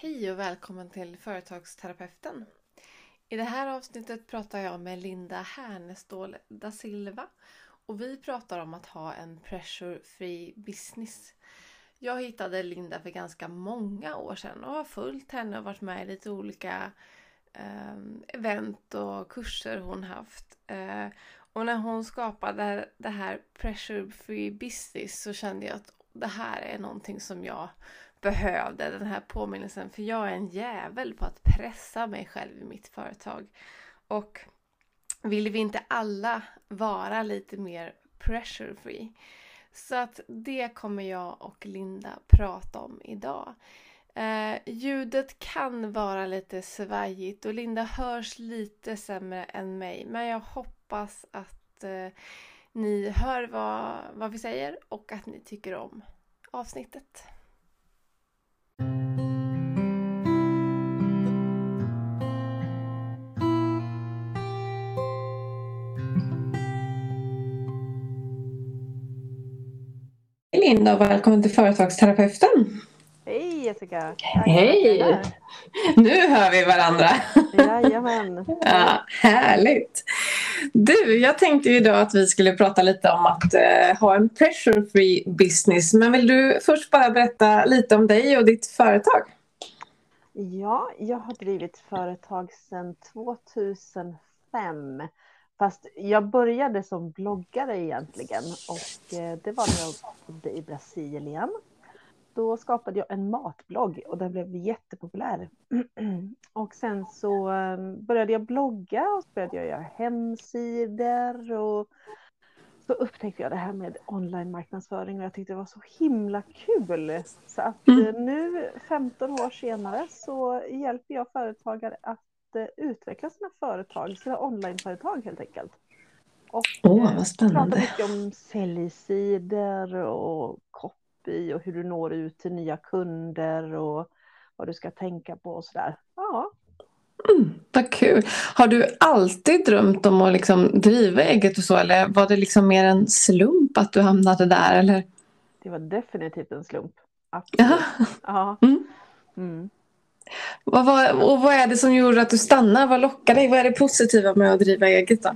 Hej och välkommen till Företagsterapeuten. I det här avsnittet pratar jag med Linda Härnestål da Silva och vi pratar om att ha en pressure-free business. Jag hittade Linda för ganska många år sedan och har följt henne och varit med i lite olika eh, event och kurser hon haft. Eh, och när hon skapade det här pressure-free business så kände jag att det här är någonting som jag behövde den här påminnelsen för jag är en jävel på att pressa mig själv i mitt företag. Och vill vi inte alla vara lite mer pressure free? Så att det kommer jag och Linda prata om idag. Eh, ljudet kan vara lite svajigt och Linda hörs lite sämre än mig men jag hoppas att eh, ni hör vad, vad vi säger och att ni tycker om avsnittet. Linda och välkommen till Företagsterapeuten. Hej Jessica! Hej! Nu hör vi varandra. Jajamän. Ja, härligt. Du, jag tänkte idag att vi skulle prata lite om att eh, ha en pressure free business. Men vill du först bara berätta lite om dig och ditt företag? Ja, jag har drivit företag sedan 2005. Fast jag började som bloggare egentligen och eh, det var när jag bodde i Brasilien. Då skapade jag en matblogg och den blev jättepopulär. Och sen så ehm, började jag blogga och så började jag göra hemsidor och så upptäckte jag det här med online marknadsföring och jag tyckte det var så himla kul. Så att mm. Eh, nu 15 år senare så hjälper jag företagare att eh, utveckla sina företag, sina onlineföretag helt enkelt. Och oh, vad spännande. pratar mycket om säljsidor och copy och hur du når ut till nya kunder och vad du ska tänka på och sådär. Ja. Mm, vad kul. Har du alltid drömt om att liksom driva eget och så eller var det liksom mer en slump att du hamnade där? Eller? Det var definitivt en slump. Absolut. Ja. Mm. Mm. Vad, vad, och vad är det som gjorde att du stannar? Vad lockar dig? Vad är det positiva med att driva eget? Då?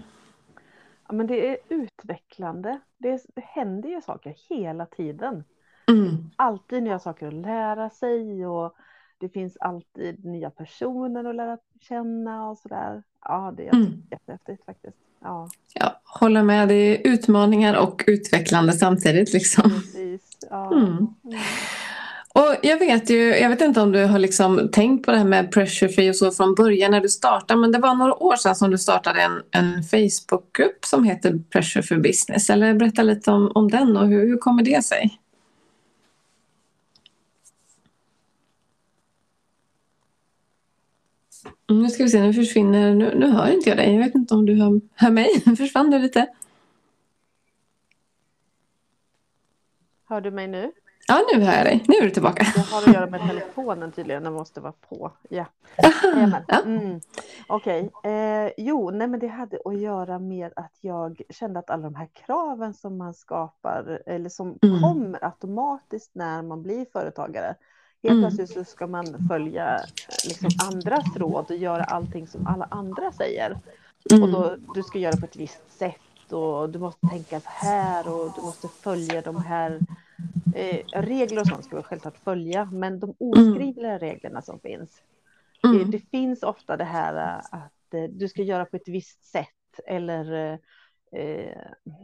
Ja, men det är utvecklande. Det, det händer ju saker hela tiden. Mm. Alltid nya saker att lära sig och det finns alltid nya personer att lära känna och sådär. Ja, det är mm. jättehäftigt faktiskt. Ja. ja, håller med. Det är utmaningar och utvecklande samtidigt. Liksom. Precis. Ja. Mm. mm. Och jag vet ju, jag vet inte om du har liksom tänkt på det här med pressure free och så från början när du startade, men det var några år sedan som du startade en, en Facebookgrupp som heter Pressure for Business. Eller berätta lite om, om den och hur, hur kommer det sig? Nu ska vi se, nu försvinner, nu, nu hör inte jag dig. Jag vet inte om du hör, hör mig. Försvann du lite? Hör du mig nu? Ja, nu hör jag dig. Nu är du tillbaka. Det har att göra med telefonen tydligen. Den måste vara på. Ja. Mm. Okej. Okay. Eh, jo, nej, men det hade att göra med att jag kände att alla de här kraven som man skapar eller som mm. kommer automatiskt när man blir företagare. Helt mm. plötsligt så ska man följa liksom, andras råd och göra allting som alla andra säger. Mm. Och då, du ska göra på ett visst sätt och du måste tänka så här och du måste följa de här eh, regler och sånt ska vi självklart följa, men de oskrivna mm. reglerna som finns. Mm. Det, det, finns ofta det här eh, att eh, du ska göra på ett visst sätt eller eh,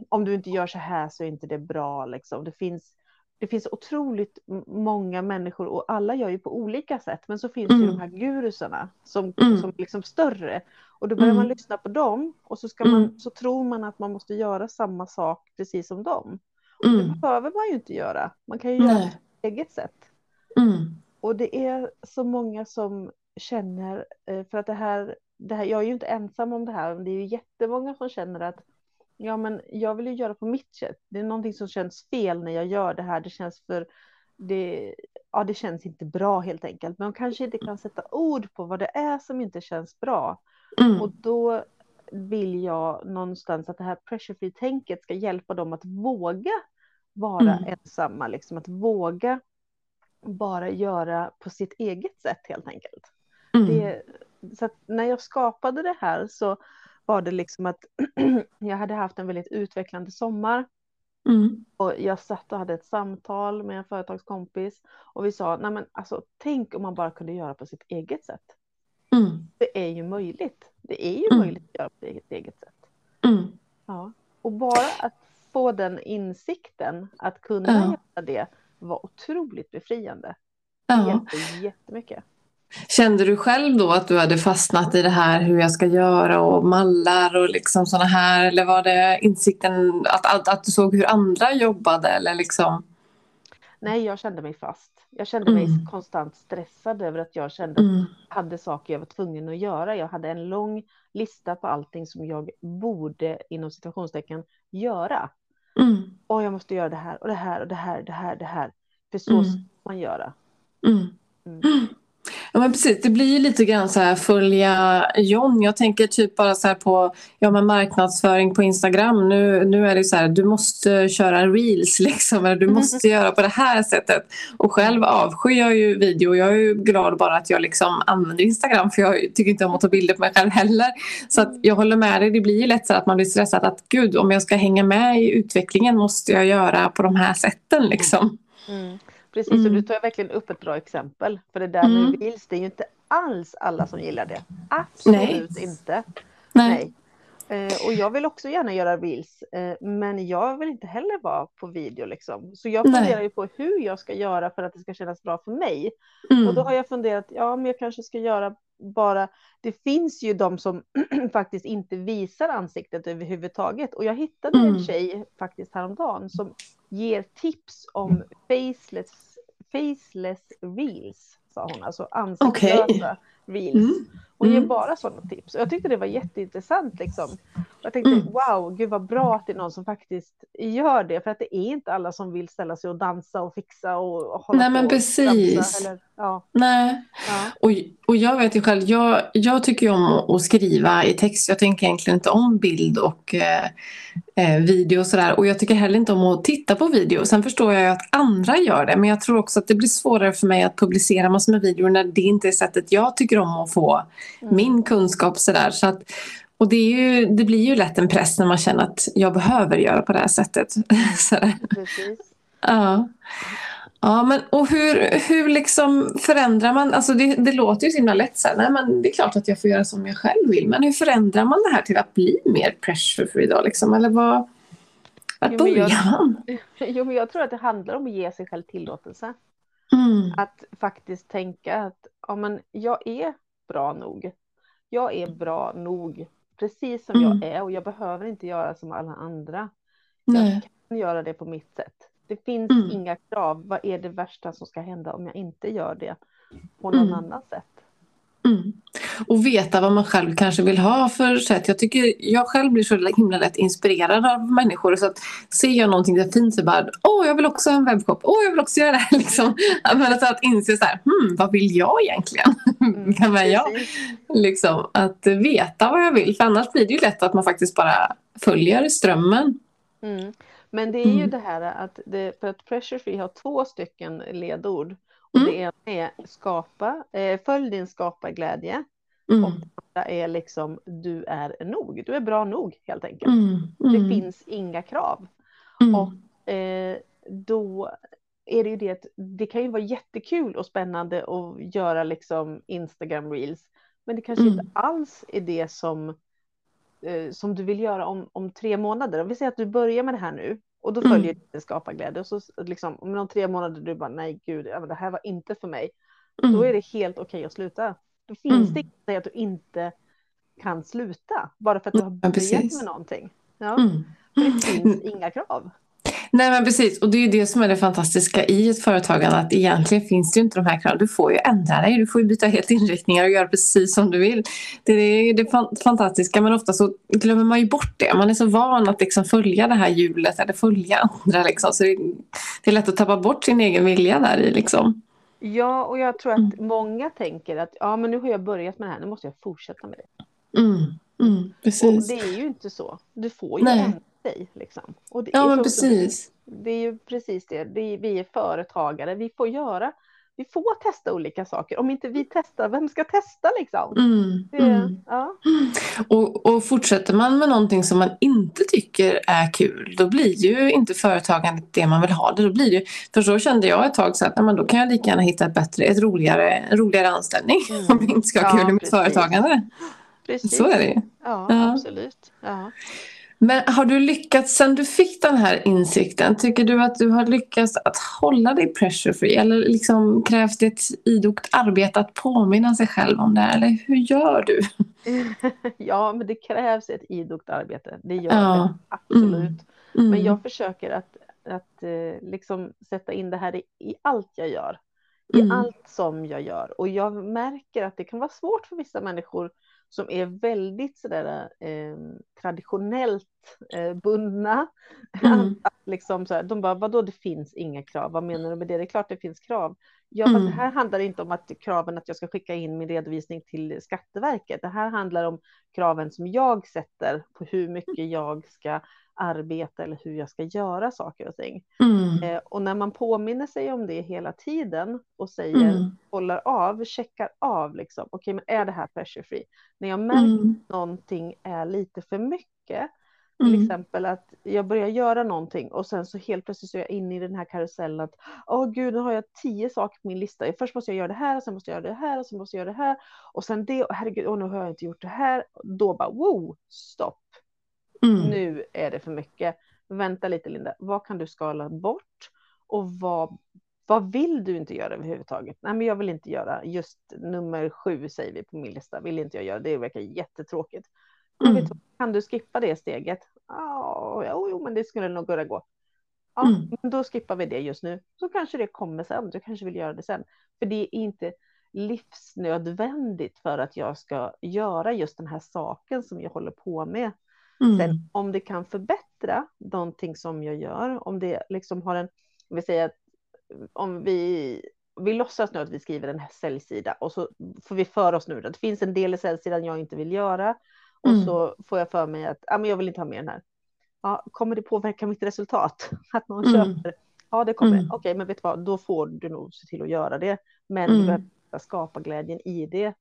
om du inte gör så här så är inte det bra. Liksom. Det, finns, det finns otroligt många människor och alla gör ju på olika sätt, men så finns mm. ju de här gurusarna som, mm. som liksom större. Och då börjar man mm. lyssna på dem och så, ska man, mm. så tror man att man måste göra samma sak precis som dem. Mm. Det behöver man ju inte göra. Man kan ju göra det på eget sätt. Mm. Och det är så många som känner, eh, för att det här, det här, jag är ju inte ensam om det här, men det är ju jättemånga som känner att ja, men jag vill ju göra på mitt sätt. Det är någonting som känns fel när jag gör det här. Det känns för, det, ja, det känns inte bra helt enkelt. Men de kanske inte kan sätta ord på vad det är som inte känns bra. Mm. Och då vill jag någonstans att det här pressure free-tänket ska hjälpa dem att våga vara mm. ensamma, liksom att våga bara göra på sitt eget sätt helt enkelt. Mm. Det, så när jag skapade det här så var det liksom att jag hade haft en väldigt utvecklande sommar. Mm. Och jag satt och hade ett samtal med en företagskompis och vi sa, nej men alltså tänk om man bara kunde göra på sitt eget sätt. Mm. Det är ju möjligt. Det är ju Mm. möjligt att göra på sitt eget sätt. Mm. Ja. Och bara att få den insikten, att kunna Ja. göra det, var otroligt befriande. Det Ja. hjälpte jättemycket. Kände du själv då att du hade fastnat i det här hur jag ska göra och mallar och liksom såna här eller var det insikten att, att, att du såg hur andra jobbade eller liksom? Nej, jag kände mig fast. Jag kände mig Mm. konstant stressad över att jag kände Mm. hade saker jag var tvungen att göra. Jag hade en lång lista på allting som jag borde, inom situationstecken, göra. Mm. Och jag måste göra det här och det här och det här, det här, det här. För så Mm. ska man göra. Mm. Mm. Ja men precis, det blir ju lite grann så här följa John. Jag tänker typ bara så på ja, men marknadsföring på Instagram. Nu, nu är det så här, du måste köra reels liksom. Eller du måste göra på det här sättet. Och själv avskyr jag ju video. Jag är ju glad bara att jag liksom använder Instagram. För jag tycker inte om att ta bilder på mig själv heller. Så att jag håller med dig. Det blir ju lätt så att man blir stressad. Att gud, om jag ska hänga med i utvecklingen måste jag göra på de här sätten liksom. Mm. Precis, och Mm. du tar verkligen upp ett bra exempel. För det där Mm. med reels, det är ju inte alls alla som gillar det. Absolut Nej. inte. Nej. Nej. Eh, och jag vill också gärna göra reels, eh, men jag vill inte heller vara på video liksom. Så jag Nej. funderar ju på hur jag ska göra för att det ska kännas bra för mig. Mm. Och då har jag funderat, ja men jag kanske ska göra bara, det finns ju de som faktiskt inte visar ansiktet överhuvudtaget. Och jag hittade Mm. en tjej faktiskt häromdagen som ger tips om faceless, faceless reels, sa hon, alltså ansiktslösa reels. Mm. Hon ger Mm. bara sådana tips. Och jag tyckte det var jätteintressant. Liksom. Jag tänkte, Mm. wow, gud vad bra att det är någon som faktiskt gör det. För att det är inte alla som vill ställa sig och dansa och fixa och, och hålla Nej, på men och precis. tramsa, Eller, ja, Nej. ja. Och, och jag vet ju själv, jag, jag tycker ju om att, att skriva i text. Jag tänker egentligen inte om bild och eh, eh, video och sådär. Och jag tycker heller inte om att titta på video. Sen förstår jag ju att andra gör det. Men jag tror också att det blir svårare för mig att publicera massor med videor när det inte är sättet jag tycker om att få Mm. min kunskap sådär. Så att, och det, är ju, det blir ju lätt en press när man känner att jag behöver göra på det här sättet. Precis. Ja. Ja, men och hur, hur liksom förändrar man, alltså det, det låter ju så himla lätt så här, nej men det är klart att jag får göra som jag själv vill, men hur förändrar man det här till att bli mer pressure free då liksom, eller vad, vart börjar man? Jo, men jag tror att det handlar om att ge sig själv tillåtelse. Mm, Att faktiskt tänka att ja, men jag är bra nog. Jag är bra nog precis som Mm. jag är och jag behöver inte göra som alla andra. nej. Jag kan göra det på mitt sätt. Det finns Mm. inga krav. Vad är det värsta som ska hända om jag inte gör det på någon Mm. annan sätt? Mm. Och veta vad man själv kanske vill ha för sätt. Jag tycker jag själv blir så himla lätt inspirerad av människor. Så att ser jag någonting där fint så bara, åh jag vill också ha en webbshop, åh jag vill också göra det här. Liksom. Alltså att inse så här, hmm, vad vill jag egentligen? Mm, Vem är jag? Liksom, att veta vad jag vill. För annars blir det ju lätt att man faktiskt bara följer strömmen. Mm. Men det är ju Mm. det här att det, för att pressure free har två stycken ledord. Och Mm. det ena är skapa, eh, följ din skaparglädje. Mm. Och det andra är liksom du är nog. Du är bra nog helt enkelt. Mm. Det Mm. finns inga krav. Mm. Och eh, då är det ju det att det kan ju vara jättekul och spännande att göra liksom Instagram reels. Men det kanske Mm. inte alls är det som, eh, som du vill göra om, om tre månader. Om vi säger att du börjar med det här nu och då Mm. följer du din skaparglädje och så liksom om om tre månader du bara nej gud, ja, det här var inte för mig. Mm. Då är det helt okej att sluta. Då finns Mm. det inte att du inte kan sluta bara för att du har Ja, börjat precis. med någonting. Ja, Mm. för det finns inga krav. Nej men precis och det är ju det som är det fantastiska i ett företagande att egentligen finns det ju inte de här kraven. Du får ju ändra dig, du får ju byta helt inriktningar och göra precis som du vill. Det är det fan- fantastiska men ofta så glömmer man ju bort det. Man är så van att liksom följa det här hjulet eller följa andra liksom. Så det, är lätt att tappa bort sin egen vilja där i liksom. Ja, och jag tror att Mm. många tänker att ja, men nu har jag börjat med det här, nu måste jag fortsätta med det. Mm. Mm. Och Precis. det är ju inte så. Du får ju Nej. ändra dig. Liksom. Och det Ja men precis. Det är ju precis det. det är, vi är företagare. Vi får göra vi får testa olika saker. Om inte vi testar, vem ska testa liksom? Mm, Det, mm. ja. Och, och fortsätter man med någonting som man inte tycker är kul, då blir ju inte företagandet det man vill ha det. Då blir det, för så kände jag ett tag så att men då kan jag lika gärna hitta ett bättre, ett roligare, roligare anställning Mm. om jag inte ska ha Ja, kul i mitt precis. företagande. Precis. Så är det ju. Ja, Ja. absolut. Ja. Men har du lyckats, sen du fick den här insikten, tycker du att du har lyckats att hålla dig pressure free? Eller liksom krävs det ett idogt arbete att påminna sig själv om det? här? Eller hur gör du? ja, men det krävs ett idogt arbete. Det gör Ja. det, absolut. Mm. Men jag försöker att, att eh, liksom sätta in det här i, i allt jag gör. I Mm. allt som jag gör. Och jag märker att det kan vara svårt för vissa människor som är väldigt sådär, eh, traditionellt eh, bundna. Mm. Att liksom så här, de bara, vadå det finns inga krav? Vad menar du med det? Det är klart det finns krav. Ja, Mm. det här handlar inte om att kraven att jag ska skicka in min redovisning till Skatteverket. Det här handlar om kraven som jag sätter på hur mycket jag ska arbeta eller hur jag ska göra saker och ting. Mm. Eh, och när man påminner sig om det hela tiden och säger, Mm. kollar av, checkar av liksom, okej men är det här pressure free? När jag märker Mm. att någonting är lite för mycket, till Mm. exempel att jag börjar göra någonting och sen så helt plötsligt så är jag inne i den här karusellen att åh gud, nu har jag tio saker på min lista. Först måste jag göra det här, och sen måste jag göra det här och sen måste jag göra det här och sen det och herregud, och nu har jag inte gjort det här. Då bara wow, stopp, Mm. nu är det för mycket. Vänta lite Linda, vad kan du skala bort och vad, vad vill du inte göra överhuvudtaget? Nej, men jag vill inte göra just nummer sju säger vi på min lista, vill inte jag göra, det verkar jättetråkigt. Mm. du, kan du skippa det steget? Ja, jo, jo, men det skulle nog kunna gå. Ja, Mm. men då skippar vi det just nu. Så kanske det kommer sen. Du kanske vill göra det sen. För det är inte livsnödvändigt för att jag ska göra just den här saken som jag håller på med. Mm. Sen om det kan förbättra någonting som jag gör, om det liksom har en, vi säger att om vi, vi låtsas nu att vi skriver en säljsida och så får vi för oss nu att det finns en del i säljsidan jag inte vill göra och Mm. så får jag för mig att ah, men jag vill inte ha med den här. Ja, kommer det påverka mitt resultat? Att någon Mm. köper? Ja, det kommer. Mm. Okej, men vet du vad, då får du nog se till att göra det. Men Mm. du behöver skapa glädjen i det.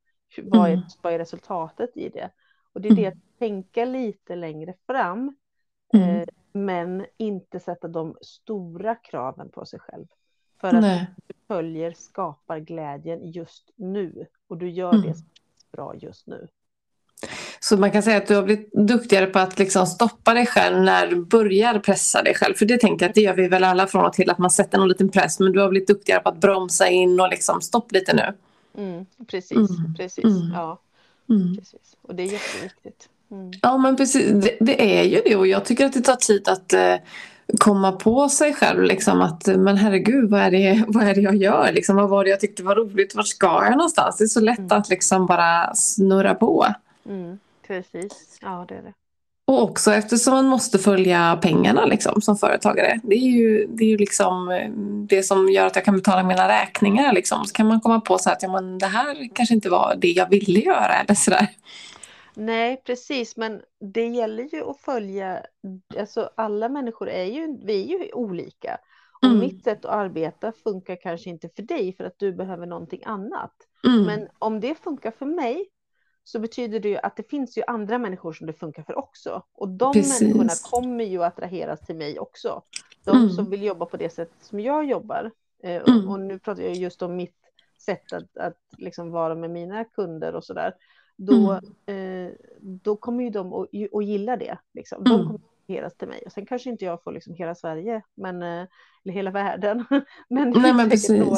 Vad är, Mm. vad är resultatet i det? Och det är det Mm. att tänka lite längre fram, Mm. eh, men inte sätta de stora kraven på sig själv. För att Nej. du följer skapar glädjen just nu och du gör Mm. det som är bra just nu. Så man kan säga att du har blivit duktigare på att liksom stoppa dig själv när du börjar pressa dig själv. För det tänker jag att det gör vi väl alla från och till att man sätter någon liten press. Men du har blivit duktigare på att bromsa in och liksom stopp lite nu. Mm, precis, Mm. precis. Mm. Ja, Mm. precis. Och det är jätteviktigt. Mm. Ja men precis, det, det är ju det och jag tycker att det tar tid att eh, komma på sig själv liksom att eh, men herregud vad är det, vad är det jag gör liksom, vad var det jag tyckte var roligt, vart ska jag någonstans? Det är så lätt Mm. att liksom bara snurra på. Mm, precis, ja det är det. Och också eftersom man måste följa pengarna liksom, som företagare. Det är ju, det är ju liksom eh, det som gör att jag kan betala mina räkningar. Liksom. Så kan man komma på så att ja, men det här kanske inte var det jag ville göra. Eller så där. Nej, precis, men det gäller ju att följa, alltså alla människor är ju, vi är ju olika. Och Mm. mitt sätt att arbeta funkar kanske inte för dig för att du behöver någonting annat. Mm. Men om det funkar för mig så betyder det ju att det finns ju andra människor som det funkar för också. Och de Precis. människorna kommer ju att attraheras till mig också. De Mm. som vill jobba på det sätt som jag jobbar. Eh, och, Mm. och nu pratar jag just om mitt sätt att, att liksom vara med mina kunder och sådär. Då, Mm. eh, då kommer ju de att, att gilla det. Liksom. De Mm. kommer attraheras till mig. Och sen kanske inte jag får liksom hela Sverige, men, eh, eller hela världen. men Nej, men precis. några.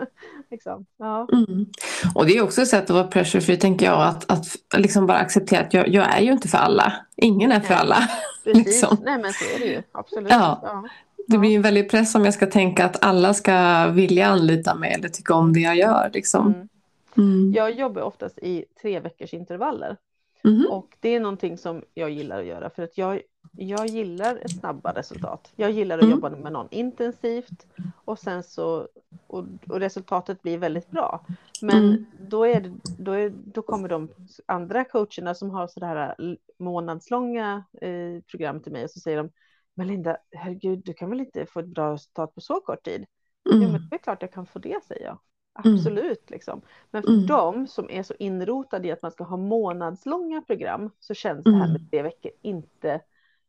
liksom. ja. Mm. Och det är också ett sätt att vara pressure tänker jag. Att, att liksom bara acceptera att jag, jag är ju inte för alla. Ingen är för alla. Precis, Liksom. nej men så är det ju. Absolut. Ja. Ja. Det blir en väldig press om jag ska tänka att alla ska vilja anlita mig eller tycka om det jag gör. Liksom. Mm. Mm. Jag jobbar oftast i tre veckors intervaller Mhm. och det är någonting som jag gillar att göra för att jag, jag gillar snabba resultat. Jag gillar att Mm. jobba med någon intensivt och sen så och, och resultatet blir väldigt bra. Men Mm. då, är det, då, är, då kommer de andra coacherna som har sådär månadslånga eh, program till mig och så säger de men Linda, herregud, du kan väl inte få ett bra resultat på så kort tid? Jo, Mm. men det är klart jag kan få det, säger jag. Absolut. Liksom. Men för mm. de som är så inrotade i att man ska ha månadslånga program så känns det här med tre veckor inte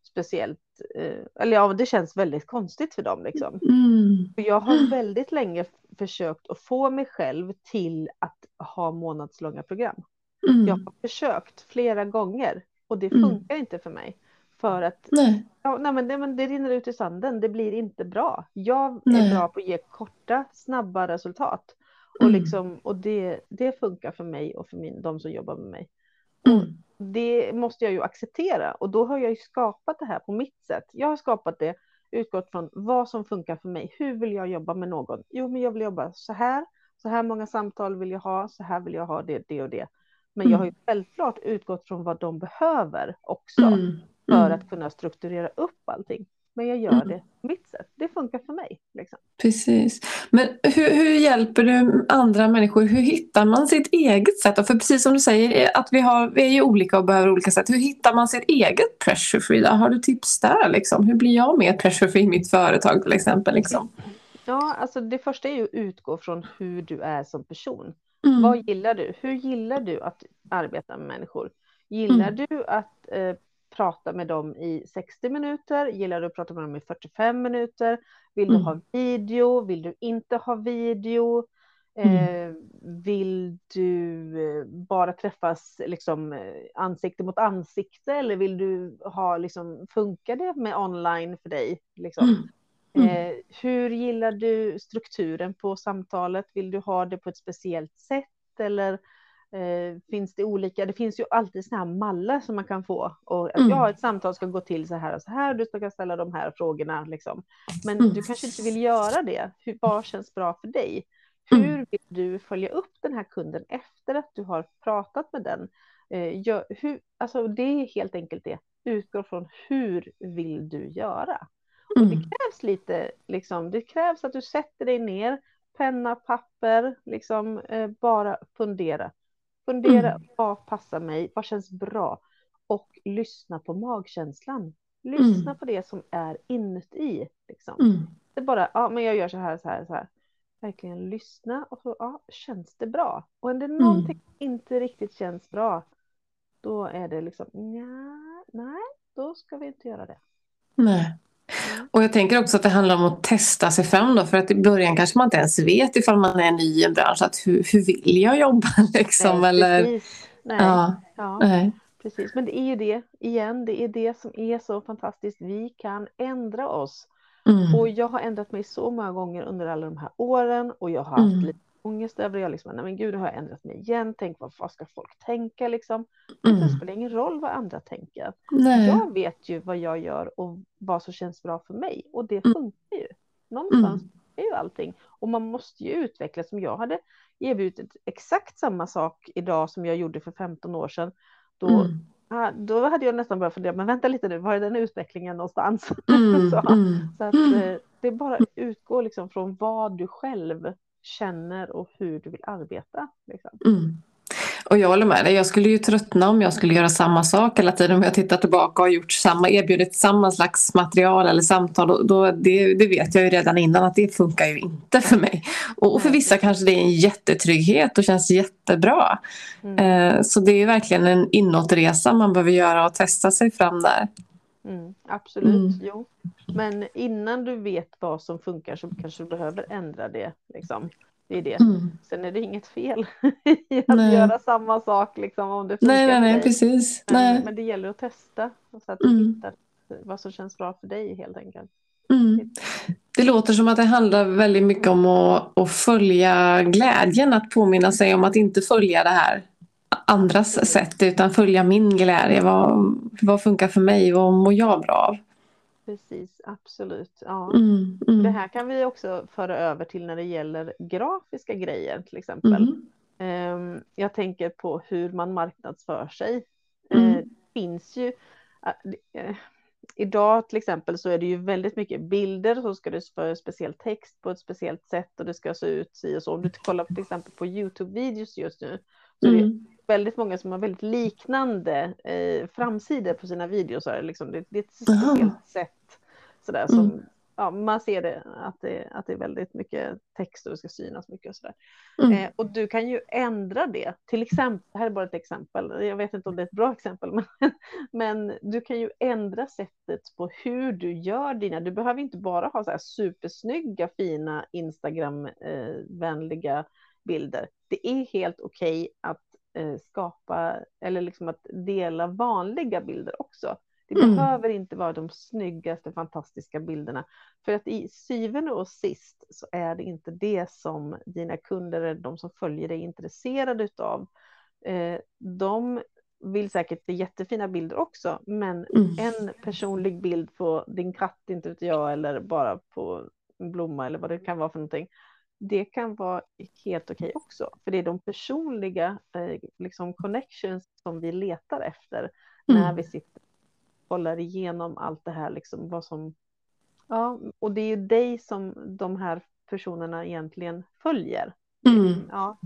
speciellt, eh, eller ja, det känns väldigt konstigt för dem. Liksom. Mm. Jag har väldigt länge försökt att få mig själv till att ha månadslånga program. Mm. Jag har försökt flera gånger och det mm. funkar inte för mig. För att nej. Ja, nej, men det, men det rinner ut i sanden, det blir inte bra. Jag nej. är bra på att ge korta, snabba resultat. Och, mm. liksom, och det, det funkar för mig och för min, de som jobbar med mig. Mm. Det måste jag ju acceptera och då har jag ju skapat det här på mitt sätt. Jag har skapat det utgått från vad som funkar för mig. Hur vill jag jobba med någon? Jo, men jag vill jobba så här. Så här många samtal vill jag ha. Så här vill jag ha det, det och det. Men jag har ju mm. självklart utgått från vad de behöver också mm. för mm. att kunna strukturera upp allting. Men jag gör mm. det på mitt sätt. Det funkar för mig. Liksom. Precis. Men hur, hur, hjälper du andra människor? Hur hittar man sitt eget sätt? För precis som du säger, att vi, har, vi är ju olika och behöver olika sätt. Hur hittar man sitt eget pressure free? Har du tips där? Liksom? Hur blir jag mer pressure free i mitt företag till exempel? Liksom? Ja, alltså det första är ju att utgå från hur du är som person. Mm. Vad gillar du? Hur gillar du att arbeta med människor? Gillar mm. du att eh, prata med dem i 60 minuter? Gillar du att prata med dem i 45 minuter? Vill mm. du ha video? Vill du inte ha video? Mm. Eh, vill du eh, bara träffas liksom, eh, ansikte mot ansikte eller vill du ha, liksom, funkar det med online för dig? Liksom? Mm. Mm. Eh, hur gillar du strukturen på samtalet? Vill du ha det på ett speciellt sätt eller eh, finns det olika? Det finns ju alltid sådana här mallar som man kan få och mm. ja, ett samtal ska gå till så här och så här. Du ska ställa de här frågorna liksom. Men mm. du kanske inte vill göra det. Hur, vad känns bra för dig? Mm. Hur vill du följa upp den här kunden efter att du har pratat med den? Eh, gör, hur, alltså det är helt enkelt det. Utgå från hur vill du göra? Och det mm. krävs lite, liksom, det krävs att du sätter dig ner, penna, papper, liksom eh, bara fundera. Fundera, mm. vad passar mig, vad känns bra? Och lyssna på magkänslan. Lyssna mm. på det som är inuti. Liksom. Mm. Det är bara, ja men jag gör så här, så här, så här. Verkligen lyssna och så, ja, känns det bra? Och om det mm. någonting inte riktigt känns bra, då är det liksom, nej, nej, då ska vi inte göra det. Nej. Och jag tänker också att det handlar om att testa sig fram då, för att i början kanske man inte ens vet ifall man är ny i en bransch, att hur, hur vill jag jobba liksom? Nej, eller... Precis. Nej. Ja. ja. Nej. Precis, men det är ju det igen, det är det som är så fantastiskt. Vi kan ändra oss. Mm. Och jag har ändrat mig så många gånger under alla de här åren och jag har haft mm. lite ångest över det. Jag liksom, nej men gud, nu har jag ändrat mig igen. Tänk vad, vad ska folk tänka liksom? Mm. Det spelar ingen roll vad andra tänker. Nej. Jag vet ju vad jag gör och vad som känns bra för mig och det mm. funkar ju. Någonstans mm. är ju allting och man måste ju utvecklas. Som jag hade erbjudit exakt samma sak idag som jag gjorde för 15 år sedan. Då mm. Då hade jag nästan börjat fundera, men vänta lite nu, var är den utvecklingen någonstans? Mm, så, mm, så att, eh, det bara att utgå liksom från vad du själv känner och hur du vill arbeta. Liksom. Mm. Och jag håller med dig. Jag skulle ju tröttna om jag skulle göra samma sak hela tiden. Om jag tittar tillbaka och gjort samma, erbjudit samma slags material eller samtal. Då, det, det, vet jag ju redan innan att det funkar ju inte för mig. Och för vissa kanske det är en jättetrygghet och känns jättebra. Mm. Eh, så det är verkligen en inåtresa man behöver göra och testa sig fram där. Mm, absolut, mm. jo. Men innan du vet vad som funkar så kanske du behöver ändra det. Liksom. Det är det. Mm. Sen är det inget fel i att nej. göra samma sak liksom, om det funkar nej, nej, nej, precis. Men, nej. men det gäller att testa så att du mm. hittar vad som känns bra för dig helt enkelt. Mm. Det låter som att det handlar väldigt mycket om att, att följa glädjen, att påminna sig om att inte följa det här andras sätt utan följa min glädje. Vad, vad funkar för mig? Vad mår jag bra av? Precis, absolut. Ja. Mm, mm. Det här kan vi också föra över till när det gäller grafiska grejer till exempel. Mm. Ehm, jag tänker på hur man marknadsför sig. Mm. Eh, det finns ju eh, Idag till exempel så är det ju väldigt mycket bilder så ska det vara speciell text på ett speciellt sätt och det ska se ut si och så. Om du kollar till exempel på Youtube-videos just nu så är det mm. Väldigt många som har väldigt liknande eh, framsidor på sina videos. Liksom. Det, det, är ett speciellt sätt sådär, som, mm. ja, man ser det att, det att det är väldigt mycket text och det ska synas mycket och sådär. Mm. Eh, och du kan ju ändra det, till exempel, här är bara ett exempel, jag vet inte om det är ett bra exempel, men, men du kan ju ändra sättet på hur du gör dina, du behöver inte bara ha så här supersnygga, fina, Instagram-vänliga bilder. Det är helt okej okay att eh, skapa, eller liksom att dela vanliga bilder också. Det mm. behöver inte vara de snyggaste, fantastiska bilderna. För att i syvende och sist så är det inte det som dina kunder eller de som följer dig är intresserade av. Eh, de vill säkert se jättefina bilder också, men mm. en personlig bild på din katt, inte vet jag, eller bara på en blomma eller vad det kan vara för någonting. Det kan vara helt okej okay också, för det är de personliga eh, liksom connections som vi letar efter mm. när vi sitter kollar igenom allt det här, liksom vad som... Ja, och det är ju dig som de här personerna egentligen följer. Mm. Ja.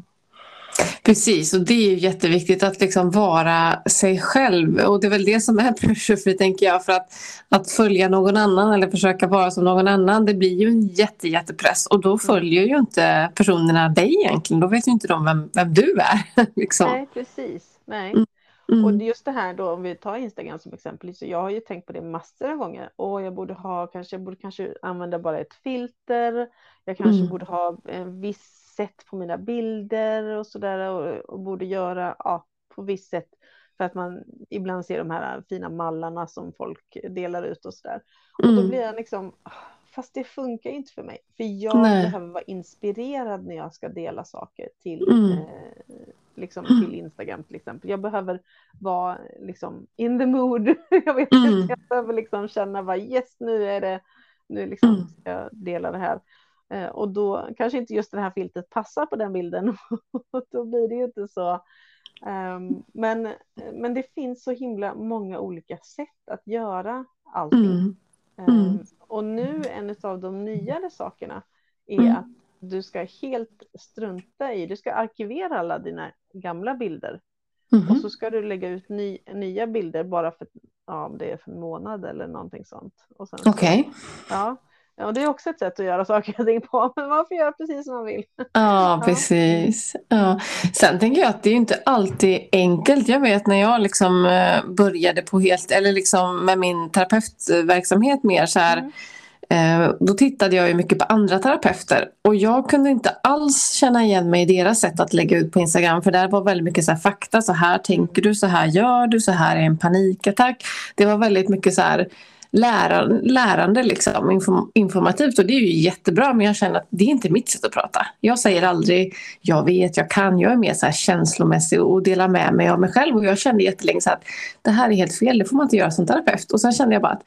Precis, och det är ju jätteviktigt att liksom vara sig själv. Och det är väl det som är pressure free, tänker jag. För att, att följa någon annan eller försöka vara som någon annan, det blir ju en jätte, jättepress. Och då följer ju inte personerna dig egentligen. Då vet ju inte de vem, vem du är. liksom. Nej, precis. Nej. Mm. Mm. Och just det här då, om vi tar Instagram som exempel, så jag har ju tänkt på det massor av gånger. Och jag borde ha, kanske, jag borde kanske använda bara ett filter. Jag kanske mm. borde ha en viss sätt på mina bilder och sådär. Och, och borde göra ja, på visst sätt. För att man ibland ser de här fina mallarna som folk delar ut och sådär. Och mm. då blir jag liksom, fast det funkar inte för mig. För jag Nej. behöver vara inspirerad när jag ska dela saker till mm. eh, liksom till Instagram till exempel. Jag behöver vara liksom in the mood. jag vet inte, mm. jag behöver liksom känna vad yes nu är det, nu liksom mm. ska jag dela det här. Eh, och då kanske inte just det här filtret passar på den bilden. då blir det ju inte så. Um, men, men det finns så himla många olika sätt att göra allting. Mm. Um, och nu en av de nyare sakerna är mm. att du ska helt strunta i, du ska arkivera alla dina gamla bilder. Mm -hmm. Och så ska du lägga ut ny, nya bilder bara för, ja, om det är för en månad eller någonting sånt. Okej. Okay. Ja, Ja, det är också ett sätt att göra saker och ting på, men man får göra precis som man vill. Ja, precis. Ja. Sen tänker jag att det är inte alltid enkelt. Jag vet när jag liksom eh, började på helt, eller liksom med min terapeutverksamhet mer så här, mm Eh, då tittade jag ju mycket på andra terapeuter och jag kunde inte alls känna igen mig i deras sätt att lägga ut på Instagram för där var väldigt mycket så fakta, så här tänker du, så här gör du, så här är en panikattack. Det var väldigt mycket så här lärande, liksom, informativt och det är ju jättebra men jag känner att det är inte mitt sätt att prata. Jag säger aldrig jag vet, jag kan, jag är mer så här känslomässig och delar med mig av mig själv och jag kände jättelänge så att det här är helt fel, det får man inte göra som terapeut och sen kände jag bara att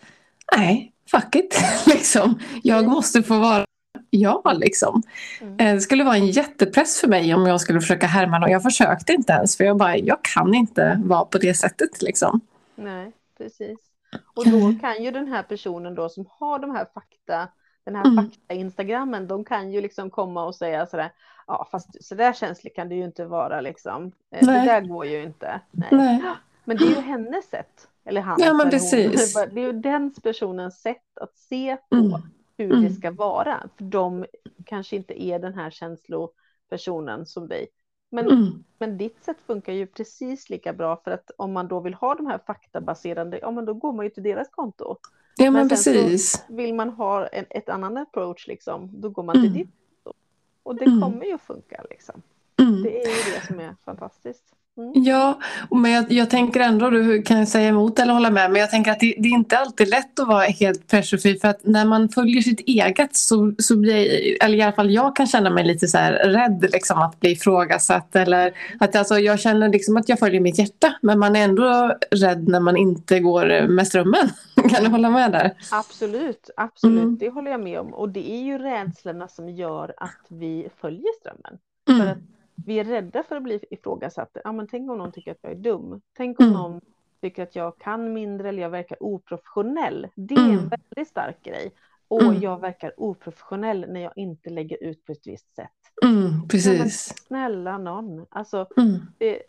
nej, fuck it. liksom. Jag måste få vara jag. Liksom. Mm. Eh, det skulle vara en jättepress för mig om jag skulle försöka härma och jag försökte inte ens för jag bara, jag kan inte vara på det sättet. Liksom. Nej, precis. Och då kan ju den här personen då som har de här fakta, den här mm. fakta-instagrammen, de kan ju liksom komma och säga sådär, ja fast så där känslig kan det ju inte vara liksom. Eh, Nej. Det där går ju inte. Nej. Nej. Men det är ju hennes sätt. Eller han. Ja, men precis. Hon. Det är ju den personens sätt att se på mm. hur mm. det ska vara. För de kanske inte är den här känslopersonen som dig. Men, mm. men ditt sätt funkar ju precis lika bra för att om man då vill ha de här faktabaserade, ja men då går man ju till deras konto. Ja men, men precis. vill man ha en, ett annat approach liksom, då går man till mm. ditt konto. Och det mm. kommer ju att funka liksom. Mm. Det är ju det som är fantastiskt. Mm. Ja, men jag, jag, tänker ändå, du kan säga emot eller hålla med, men jag tänker att det, det är inte alltid lätt att vara helt pressurefri för att när man följer sitt eget så, så blir, eller i alla fall jag kan känna mig lite så rädd liksom att bli ifrågasatt eller att alltså, jag känner liksom att jag följer mitt hjärta men man är ändå rädd när man inte går med strömmen. kan du hålla med där? Absolut, absolut, mm. det håller jag med om och det är ju rädslorna som gör att vi följer strömmen. Mm. För att vi är rädda för att bli ifrågasatta. Ja, men tänk om någon tycker att jag är dum. Tänk om mm. någon tycker att jag kan mindre eller jag verkar oprofessionell. Det är mm. en väldigt stark grej. Och mm. jag verkar oprofessionell när jag inte lägger ut på ett visst sätt. Mm, precis. snälla någon. Alltså, mm. det,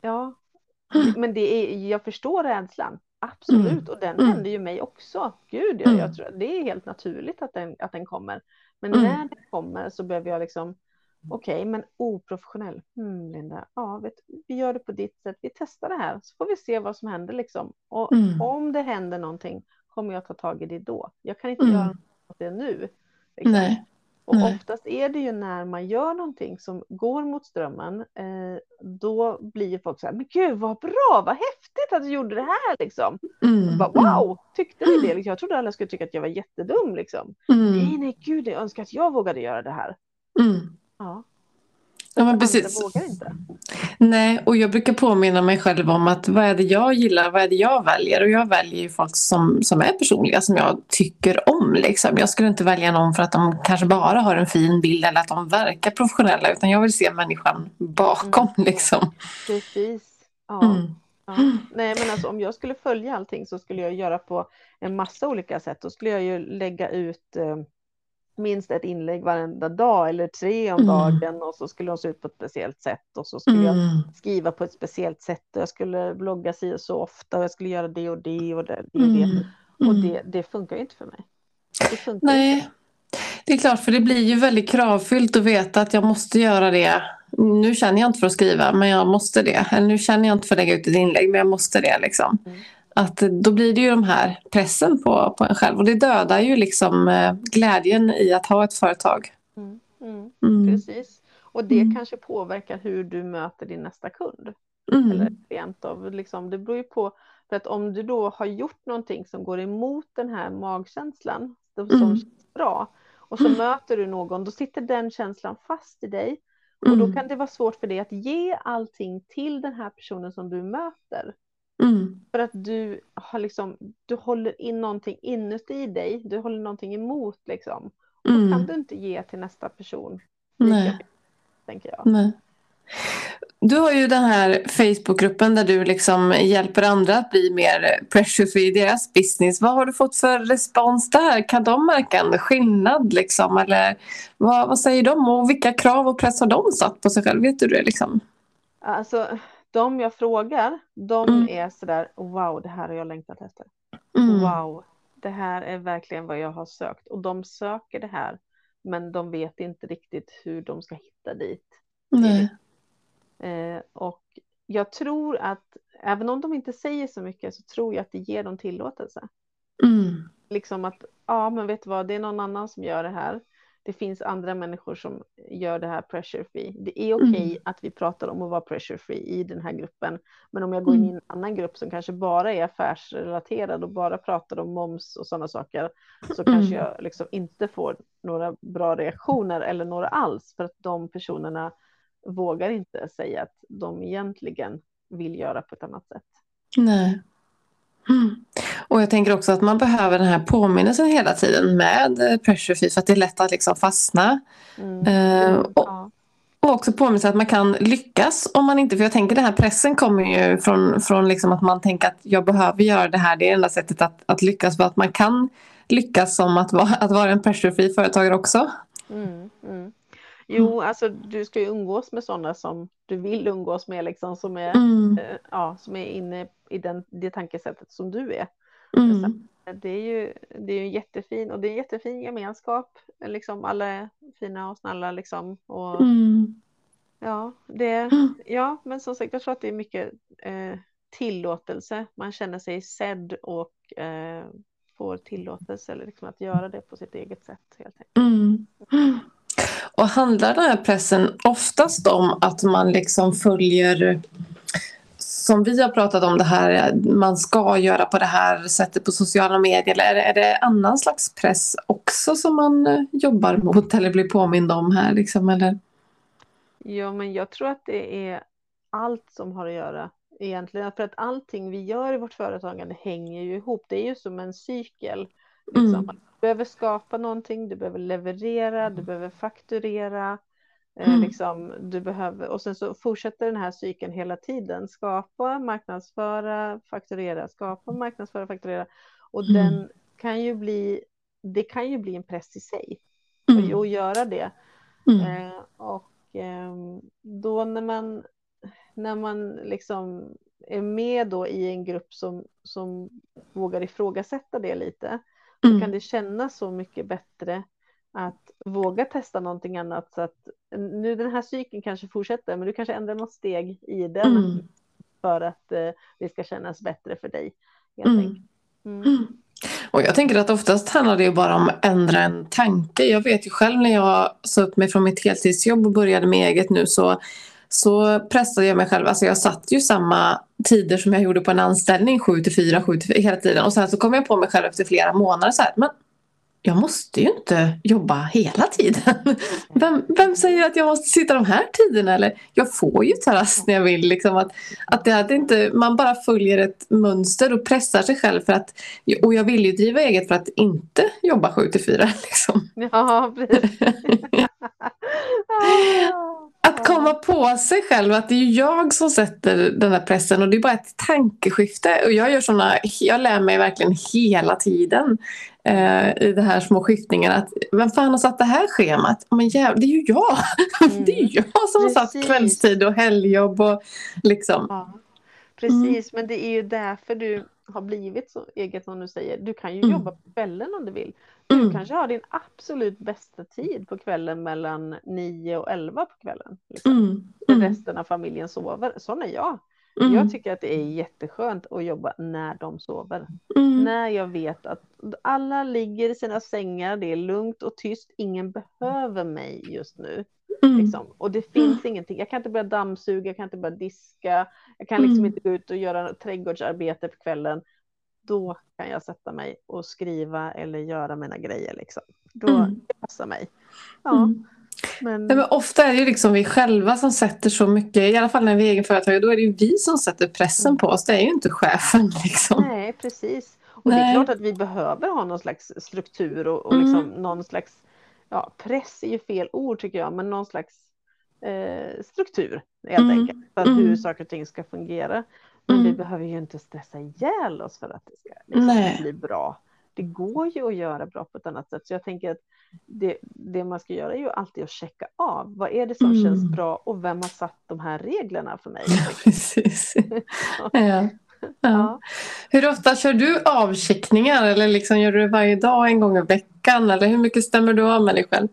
ja. Mm. Men det är, jag förstår rädslan. Absolut, Mm. och den Mm. händer ju mig också. Gud, ja, Mm. jag tror, det är helt naturligt att den, att den kommer. Men Mm. när den kommer så behöver jag liksom, okej, men oprofessionell. Hmm, Linda, ja, vet, vi gör det på ditt sätt. Vi testar det här så får vi se vad som händer liksom. Och Mm. om det händer någonting kommer jag ta tag i det då. Jag kan inte Mm. göra något det nu. Liksom. Nej. Och Nej. oftast är det ju när man gör någonting som går mot strömmen, eh, då blir folk så här, men gud vad bra, vad häftigt att du gjorde det här liksom. Mm. Bara, wow, tyckte ni det? Liksom, Jag trodde alla skulle tycka att jag var jättedum liksom. Mm. Nej, nej, gud, jag önskar att jag vågade göra det här. Mm. Ja, Ja, men precis. vågar inte. Nej, och jag brukar påminna mig själv om att vad är det jag gillar, vad är det jag väljer? Och jag väljer ju folk som, som är personliga, som jag tycker om. Liksom. Jag skulle inte välja någon för att de kanske bara har en fin bild eller att de verkar professionella, utan jag vill se människan bakom. Mm. Liksom. Precis. Ja. Mm. Ja. Nej, men alltså om jag skulle följa allting så skulle jag göra på en massa olika sätt. Då skulle jag ju lägga ut eh, minst ett inlägg varenda dag eller tre om Mm. dagen och så skulle de se ut på ett speciellt sätt och så skulle jag Mm. skriva på ett speciellt sätt och jag skulle blogga si och så ofta och jag skulle göra det och det och det, och det. Mm. Och det, det funkar ju inte för mig. Det funkar inte. Nej, det är klart för det blir ju väldigt kravfyllt att veta att jag måste göra det. Nu känner jag inte för att skriva men jag måste det. Eller nu känner jag inte för att lägga ut ett inlägg men jag måste det. Liksom. Mm. Att då blir det ju de här pressen på, på en själv och det dödar ju liksom eh, glädjen i att ha ett företag. Mm, mm, Mm. precis. Och det Mm. kanske påverkar hur du möter din nästa kund. Mm. Eller rent av, liksom, det beror ju på. För att om du då har gjort någonting som går emot den här magkänslan, som Mm. känns bra, och så möter du någon, då sitter den känslan fast i dig. Och då kan det vara svårt för dig att ge allting till den här personen som du möter. Mm. För att du har liksom, du håller in någonting inuti dig, du håller någonting emot liksom. Och då kan Mm. du inte ge till nästa person Nej. mycket, tänker jag. Nej. Du har ju den här Facebookgruppen där du liksom hjälper andra att bli mer pressure i deras business. Vad har du fått för respons där? Kan de märka en skillnad? Liksom? Eller vad, vad säger de? Och vilka krav och press har de satt på sig själv? Vet du det? Liksom? Alltså, de jag frågar, de Mm. är sådär, wow, det här har jag längtat efter. Mm. Wow, det här är verkligen vad jag har sökt. Och de söker det här, men de vet inte riktigt hur de ska hitta dit. Nej. Eh, och jag tror att, även om de inte säger så mycket, så tror jag att det ger dem tillåtelse. Mm. Liksom att, ja men vet du vad, det är någon annan som gör det här. Det finns andra människor som gör det här pressure free. Det är okej Mm. att vi pratar om att vara pressure free i den här gruppen. Men om jag går in i Mm. en annan grupp som kanske bara är affärsrelaterad och bara pratar om moms och sådana saker. Så Mm. kanske jag liksom inte får några bra reaktioner eller några alls. För att de personerna vågar inte säga att de egentligen vill göra på ett annat sätt. Nej. Mm. Och jag tänker också att man behöver den här påminnelsen hela tiden med eh, pressure free för att det är lätt att liksom fastna. Mm. Eh, och, Ja. Och också påminna att man kan lyckas om man inte, för jag tänker den här pressen kommer ju från, från liksom att man tänker att jag behöver göra det här, det är enda sättet att, att lyckas för att man kan lyckas som att vara, att vara en pressure-free företagare också. Mm, mm. Jo, alltså du ska ju umgås med sådana som du vill umgås med, liksom, som, är, Mm, eh, ja, som är inne i den, det tankesättet som du är. Mm, Det är ju det är ju en jättefin, och det är en jättefin gemenskap. Liksom, alla är fina och snälla liksom. Och, mm, ja, det, ja, men som sagt, jag tror att det är mycket eh, tillåtelse. Man känner sig sedd och eh, får tillåtelse eller liksom att göra det på sitt eget sätt. Helt enkelt. mm. Och handlar den här pressen oftast om att man liksom följer som vi har pratat om det här, man ska göra på det här sättet på sociala medier eller är det, annan slags press också som man eh, jobbar mot eller blir påmind om här liksom eller? Ja, men jag tror att det är allt som har att göra egentligen. För att allting vi gör i vårt företagande hänger ju ihop. Det är ju som en cykel. Liksom. Mm. Du behöver skapa någonting, du behöver leverera, du behöver fakturera. Eh, Mm. liksom, du behöver, och sen så fortsätter den här cykeln hela tiden. Skapa, marknadsföra, fakturera, skapa, marknadsföra, fakturera. Och Mm. den kan ju bli, det kan ju bli en press i sig Mm. att göra det. Mm. Eh, och ehm, då när man, när man liksom är med då i en grupp som, som vågar ifrågasätta det lite, så Mm. kan det kännas så mycket bättre att våga testa någonting annat. Så att nu den här cykeln kanske fortsätter, men du kanske ändrar något steg i den Mm. för att eh, det ska kännas bättre för dig. Mm. Mm. Mm. Och jag tänker att oftast handlar det bara om att ändra en tanke. Jag vet ju själv när jag sa upp mig från mitt heltidsjobb och började med eget nu så, så pressade jag mig själv. Alltså jag satt ju samma tider som jag gjorde på en anställning, 7 till 4, 7 till 4 hela tiden. Och sen så kom jag på mig själv efter flera månader så här, men jag måste ju inte jobba hela tiden. Vem, vem säger att jag måste sitta de här tiderna? Eller jag får ju ta rast när jag vill. Liksom att, att det hade inte, man bara följer ett mönster och pressar sig själv. för att Och jag vill ju driva eget för att inte jobba 7 till 4. Liksom. Ja, Att komma på sig själv att det är jag som sätter den här pressen och det är bara ett tankeskifte. Och jag gör såna, jag lär mig verkligen hela tiden eh, i de här små skiftningarna. Att, vem fan har satt det här schemat? Men jävlar, det är ju jag! Mm. det är ju jag som har satt Precis. kvällstid och helgjobb och liksom. Ja, precis, men det är ju därför du har blivit så eget som du säger. Du kan ju Mm. jobba på kvällen om du vill. Du Mm. kanske har din absolut bästa tid på kvällen mellan 9 och 11 på kvällen. Liksom. Mm. Mm. resten av familjen sover. Sån är jag. Mm. Jag tycker att det är jätteskönt att jobba när de sover. Mm. När jag vet att alla ligger i sina sängar, det är lugnt och tyst, ingen behöver mig just nu. Mm. Liksom. Och det finns ingenting, jag kan inte börja dammsuga, jag kan inte börja diska, jag kan liksom Mm. inte gå ut och göra trädgårdsarbete på kvällen. Då kan jag sätta mig och skriva eller göra mina grejer. Liksom. Då Mm. det passar mig. Ja, Mm. Men, Nej, men ofta är det ju liksom vi själva som sätter så mycket, i alla fall när vi är egenföretagare, då är det ju vi som sätter pressen på oss. Det är ju inte chefen liksom. nej, precis. Och det är Nej. klart att vi behöver ha någon slags struktur och, och Mm. liksom någon slags, ja, press är ju fel ord tycker jag, men någon slags eh, struktur helt Mm. enkelt. För Mm. hur saker och ting ska fungera. Men vi Mm. behöver ju inte stressa ihjäl oss för att det ska liksom, Nej. bli bra. Det går ju att göra bra på ett annat sätt. Så jag tänker att det, det man ska göra är ju alltid att checka av. Vad är det som Mm. känns bra och vem har satt de här reglerna för mig? Ja, precis. Ja. Ja. Ja. Hur ofta kör du avcheckningar eller liksom gör du det varje dag en gång i veckan eller hur mycket stämmer du av med dig själv?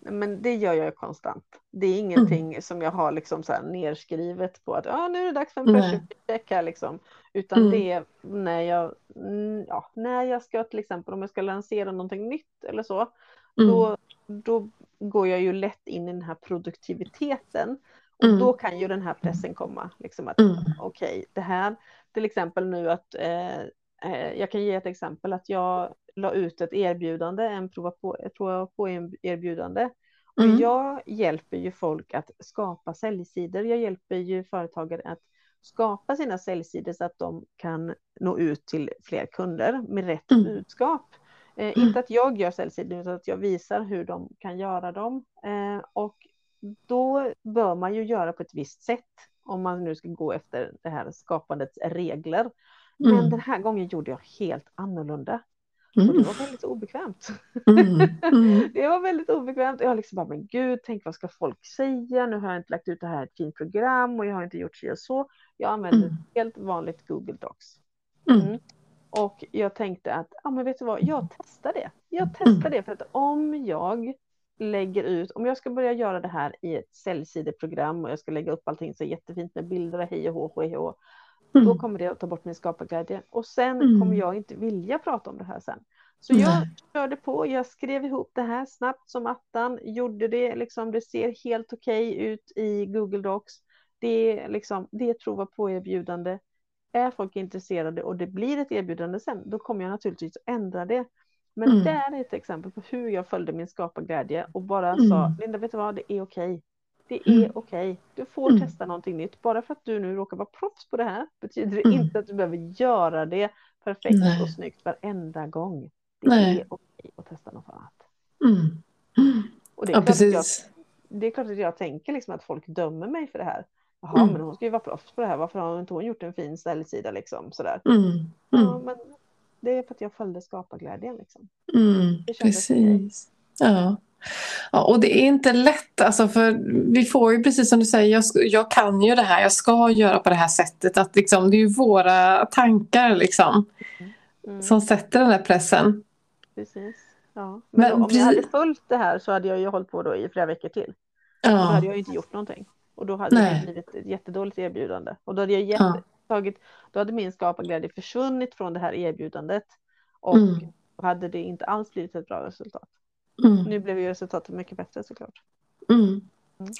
Men det gör jag konstant. Det är ingenting som jag har liksom så här nerskrivet på att ah, nu är det dags för en Nej. pressure check här liksom. Utan Mm. det är när jag, mm, ja, när jag ska till exempel om jag ska lansera någonting nytt eller så. Mm. Då, då går jag ju lätt in i den här produktiviteten. Och Mm. då kan ju den här pressen komma. Liksom att Mm. okej, det här till exempel nu att eh, eh, jag kan ge ett exempel att jag la ut ett erbjudande, en prova på, ett prova på erbjudande. Och Mm. jag hjälper ju folk att skapa säljsidor. Jag hjälper ju företagare att skapa sina säljsidor så att de kan nå ut till fler kunder med rätt Mm. budskap. Eh, inte att jag gör säljsidor utan att jag visar hur de kan göra dem. Eh, och då bör man ju göra på ett visst sätt om man nu ska gå efter det här skapandets regler. Men Mm. den här gången gjorde jag helt annorlunda. Och det Mm. var väldigt obekvämt. Mm. Mm. Det var väldigt obekvämt. Jag liksom bara, men gud, tänk vad ska folk säga? Nu har jag inte lagt ut det här ett fint program och jag har inte gjort så och så. Jag använder Mm. ett helt vanligt Google Docs. Mm. Mm. Och jag tänkte att, ja men vet du vad, jag testar det. Jag testar Mm. det för att om jag lägger ut, om jag ska börja göra det här i ett säljsideprogram och jag ska lägga upp allting så jättefint med bilder och hej och hå, hej och hå, då Mm. kommer det att ta bort min skaparglädje. Och sen Mm. kommer jag inte vilja prata om det här sen. Så jag Nej. körde på, jag skrev ihop det här snabbt som attan, gjorde det, liksom, det ser helt okej ut i Google Docs. Det är, liksom, det är prova på erbjudande. Är folk intresserade och det blir ett erbjudande sen, då kommer jag naturligtvis att ändra det. Men Mm. det är ett exempel på hur jag följde min skaparglädje och bara Mm. sa, Linda vet du vad, det är okej. Det Mm. är okej. Du får Mm. testa någonting nytt. Bara för att du nu råkar vara proffs på det här betyder det Mm. inte att du behöver göra det perfekt Nej. och snyggt varenda gång. Det Nej. är okej att testa något annat. Mm. Mm. Och det är, Ja, att jag, precis. det är klart att jag tänker liksom att folk dömer mig för det här. Jaha, Mm. men hon ska ju vara proffs på det här. Varför har inte hon gjort en fin säljsida liksom? Sådär. Mm. Ja, Mm. men det är för att jag följde skaparglädjen. Liksom. Mm. Precis. Ja. Ja, och det är inte lätt, alltså, för vi får ju precis som du säger, jag, jag kan ju det här, jag ska göra på det här sättet. Att liksom, det är ju våra tankar liksom, mm. som sätter den här pressen. Precis. Ja. Men, Men om jag hade följt det här så hade jag ju hållit på då i flera veckor till. Ja. Då hade jag inte gjort någonting. Och då hade Nej. det blivit ett jättedåligt erbjudande. Och då hade, jag jätte, ja. tagit, då hade min skaparglädje försvunnit från det här erbjudandet. Och mm. hade det inte alls blivit ett bra resultat. Mm. Nu blev ju resultatet mycket bättre såklart. Mm. Mm.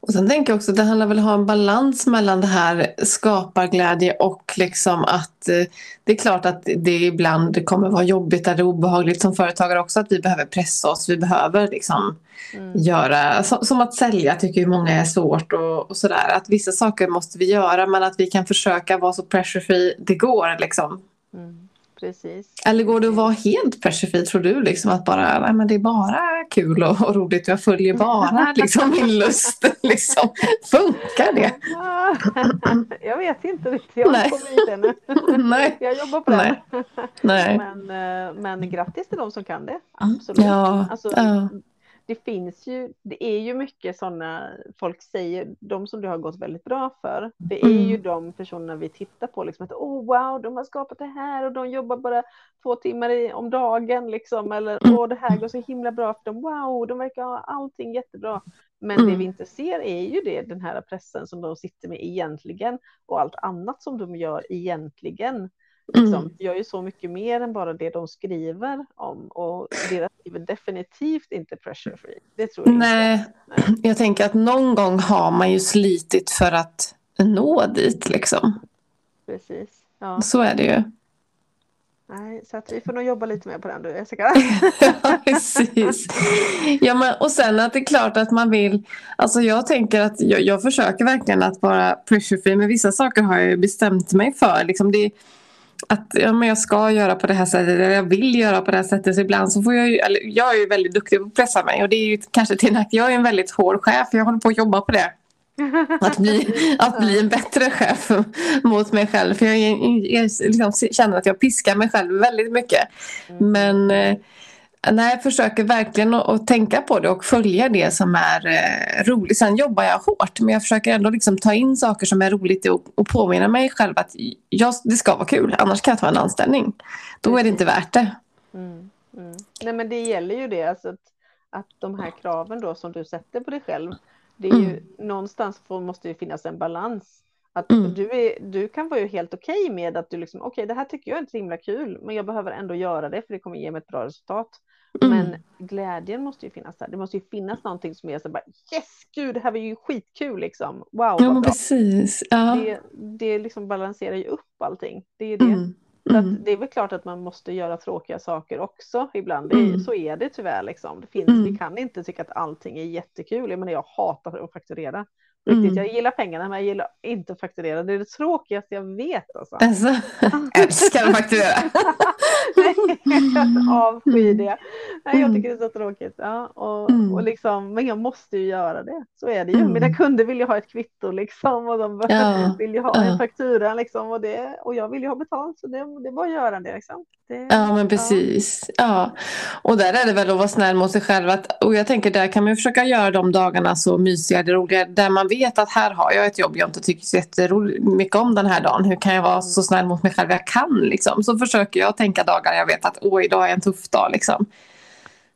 Och sen tänker jag också att det handlar väl om att ha en balans mellan det här skaparglädje och liksom att eh, det är klart att det ibland kommer vara jobbigt eller obehagligt som företagare också att vi behöver pressa oss. Vi behöver liksom mm. göra, som, som, att sälja tycker ju många är svårt och, och, sådär. Att vissa saker måste vi göra men att vi kan försöka vara så pressure free det går liksom. Mm. Precis. Eller går det att vara helt persifid tror du? Liksom att bara, nej, men det är bara kul och, och roligt. Jag följer bara liksom, min lust. Liksom. Funkar det? jag vet inte riktigt. Jag har inte ännu. nej. Jag jobbar på det. Nej. Men, eh, men grattis till de som kan det. Absolut. Ja, alltså, ja det finns ju, det är ju mycket sådana, folk säger, de som det har gått väldigt bra för, det är mm. ju de personerna vi tittar på, liksom att oh wow, de har skapat det här och de jobbar bara två timmar i, om dagen liksom, eller åh oh, det här går så himla bra för dem, wow, de verkar ha allting jättebra. Men mm. det vi inte ser är ju det, den här pressen som de sitter med egentligen och allt annat som de gör egentligen. Liksom, mm. gör ju så mycket mer än bara det de skriver om och deras liv är definitivt inte pressure free. Det tror jag Nej, inte. Nej, jag tänker att någon gång har man ju slitit för att nå dit liksom. Precis. Ja. Så är det ju. Nej, så att vi får nog jobba lite mer på den du Jessica. ja, precis. Ja, men, och sen att det är klart att man vill, alltså jag tänker att jag, jag försöker verkligen att vara pressure free men vissa saker har jag bestämt mig för. Liksom det, att ja, men jag ska göra på det här sättet eller jag vill göra på det här sättet. Så ibland så får jag ju, eller jag är ju väldigt duktig på att pressa mig och det är ju kanske till att jag är en väldigt hård chef. Jag håller på att jobba på det. Att bli, att bli en bättre chef mot mig själv. För jag, jag, jag liksom känner att jag piskar mig själv väldigt mycket. Mm. Men eh, nej, jag försöker verkligen att, tänka på det och följa det som är eh, roligt. Sen jobbar jag hårt men jag försöker ändå liksom ta in saker som är roligt och, och påminna mig själv att jag, det ska vara kul. Annars kan jag ta en anställning. Då är det inte värt det. Mm, mm. Nej men det gäller ju det. Alltså att, att de här kraven då som du sätter på dig själv. Det är ju mm. någonstans måste det finnas en balans. Att mm. du, är, du kan vara ju helt okej okay med att du liksom, okej okay, det här tycker jag är inte så himla kul, men jag behöver ändå göra det för det kommer ge mig ett bra resultat. Mm. Men glädjen måste ju finnas där. Det måste ju finnas någonting som är så bara yes, gud, det här var ju skitkul liksom. Wow, ja, men precis. Ja. Det, det liksom balanserar ju upp allting. Det är det. Mm. Mm. det är väl klart att man måste göra tråkiga saker också ibland. Det, mm. Så är det tyvärr. Liksom. Det finns, Vi mm. kan inte tycka att allting är jättekul. Jag, menar, jag hatar att fakturera. Riktigt. Mm. Jag gillar pengarna men jag gillar inte att fakturera. Det är det tråkigaste jag vet. Alltså. Alltså, älskar att fakturera. avskyr det. Nej, jag tycker det är så tråkigt. Ja, och, mm. och liksom, men jag måste ju göra det. Så är det ju. Mm. Mina kunder vill ju ha ett kvitto liksom, och de ja. vill ju ha ja. en faktura liksom, och, det, och jag vill ju ha betalt så det, det är bara att göra det. Liksom. det ja men precis. Ja. Och där är det väl att vara snäll mot sig själv. Att, och jag tänker där kan man försöka göra de dagarna så mysiga, roliga, där man vet att här har jag ett jobb jag inte tycker så jättemycket om den här dagen. Hur kan jag vara så snäll mot mig själv jag kan? Liksom? Så försöker jag tänka dagar jag vet att åh, idag är en tuff dag. Liksom.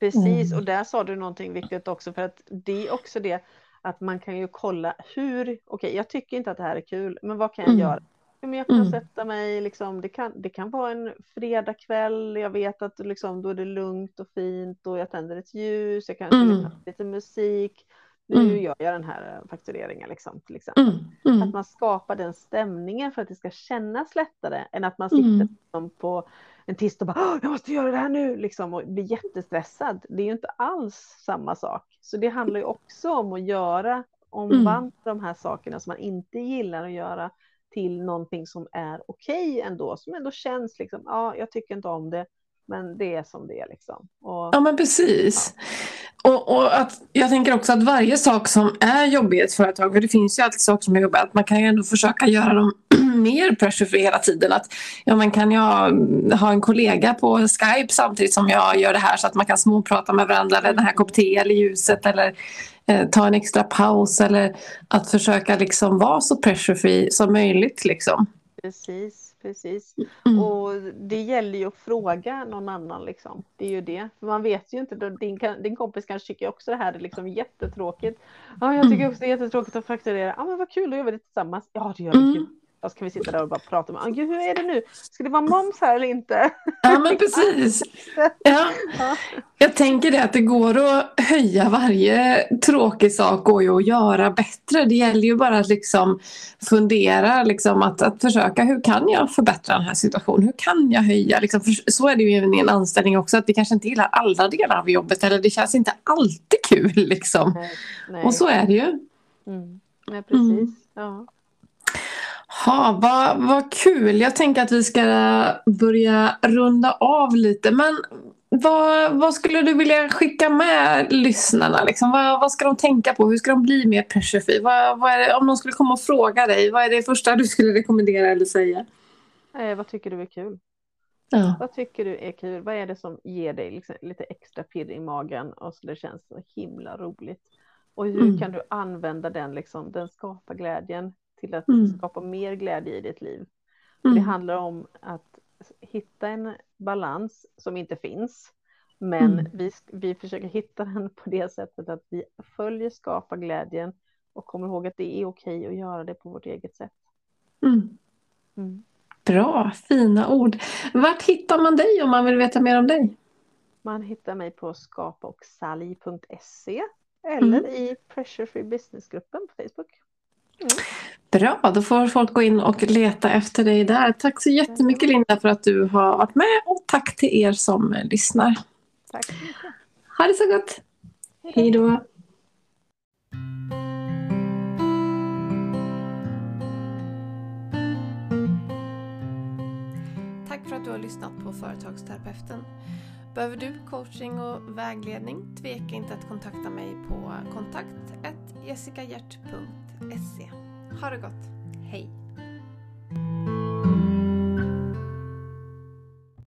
Precis, mm. och där sa du någonting viktigt också för att det är också det att man kan ju kolla hur, okej okay, jag tycker inte att det här är kul, men vad kan jag mm. göra? Men jag kan mm. sätta mig, liksom, det, kan, det kan vara en fredagkväll, jag vet att liksom, då är det lugnt och fint och jag tänder ett ljus, jag kanske mm. lyssnar lite musik, nu mm. gör jag den här eh, faktureringen liksom, till exempel. Mm. Mm. Att man skapar den stämningen för att det ska kännas lättare än att man sitter mm. liksom, på en tisdag och bara jag måste göra det här nu liksom, och blir jättestressad. Det är ju inte alls samma sak. Så det handlar ju också om att göra, omvandla mm. de här sakerna som man inte gillar att göra till någonting som är okej okay ändå, som ändå känns liksom, ja, jag tycker inte om det, men det är som det är liksom. Och, ja men precis och, och, att, jag tänker också att varje sak som är jobbig i ett företag, för det finns ju alltid saker som är jobbiga, att man kan ju ändå försöka göra dem mer pressure hela tiden. Att, ja, men kan jag ha en kollega på Skype samtidigt som jag gör det här så att man kan småprata med varandra eller den här kopp te eller ljuset eller eh, ta en extra paus eller att försöka liksom vara så pressure free som möjligt. Liksom. Precis precis. Mm. Och det gäller ju att fråga någon annan liksom. Det är ju det. För man vet ju inte, din, din kompis kanske tycker också det här är liksom jättetråkigt. Ja, jag tycker mm. också det är jättetråkigt att fakturera. Ja, men vad kul, då gör vi det tillsammans. Ja, det gör vi. Mm. Då ska vi sitta där och bara prata med, gud hur är det nu? Ska det vara moms här eller inte? Ja men precis. Ja. Jag tänker det att det går att höja varje tråkig sak går ju att göra bättre. Det gäller ju bara att liksom fundera, liksom att, att försöka hur kan jag förbättra den här situationen? Hur kan jag höja? Liksom, så är det ju i en anställning också att vi kanske inte gillar alla delar av jobbet eller det känns inte alltid kul liksom. Nej, nej. Och så är det ju. Mm. Ja, precis. Mm. Ja. Ha, vad, vad kul. Jag tänker att vi ska börja runda av lite. Men vad, vad skulle du vilja skicka med lyssnarna? Liksom? Vad, vad ska de tänka på? Hur ska de bli mer pressure är det, Om de skulle komma och fråga dig, vad är det första du skulle rekommendera eller säga? Eh, vad tycker du är kul? Ja. Vad tycker du är kul? Vad är det som ger dig liksom lite extra pirr i magen och så det känns så himla roligt? Och hur mm. kan du använda den, liksom, den skapar glädjen till att mm. skapa mer glädje i ditt liv. Mm. Det handlar om att hitta en balans som inte finns. Men mm. vi, vi försöker hitta den på det sättet att vi följer skapa glädjen och kommer ihåg att det är okej att göra det på vårt eget sätt. Mm. Mm. Bra, fina ord. Vart hittar man dig om man vill veta mer om dig? Man hittar mig på skapaochsali.se eller mm. i Pressure Free Business-gruppen på Facebook. Bra, då får folk gå in och leta efter dig där. Tack så jättemycket Linda för att du har varit med och tack till er som lyssnar. Tack så mycket. Ha det så gott. Hej då. Tack för att du har lyssnat på Företagsterapeuten. Behöver du coaching och vägledning? Tveka inte att kontakta mig på kontakt jessicahjert.se. Ha det gott! Hej!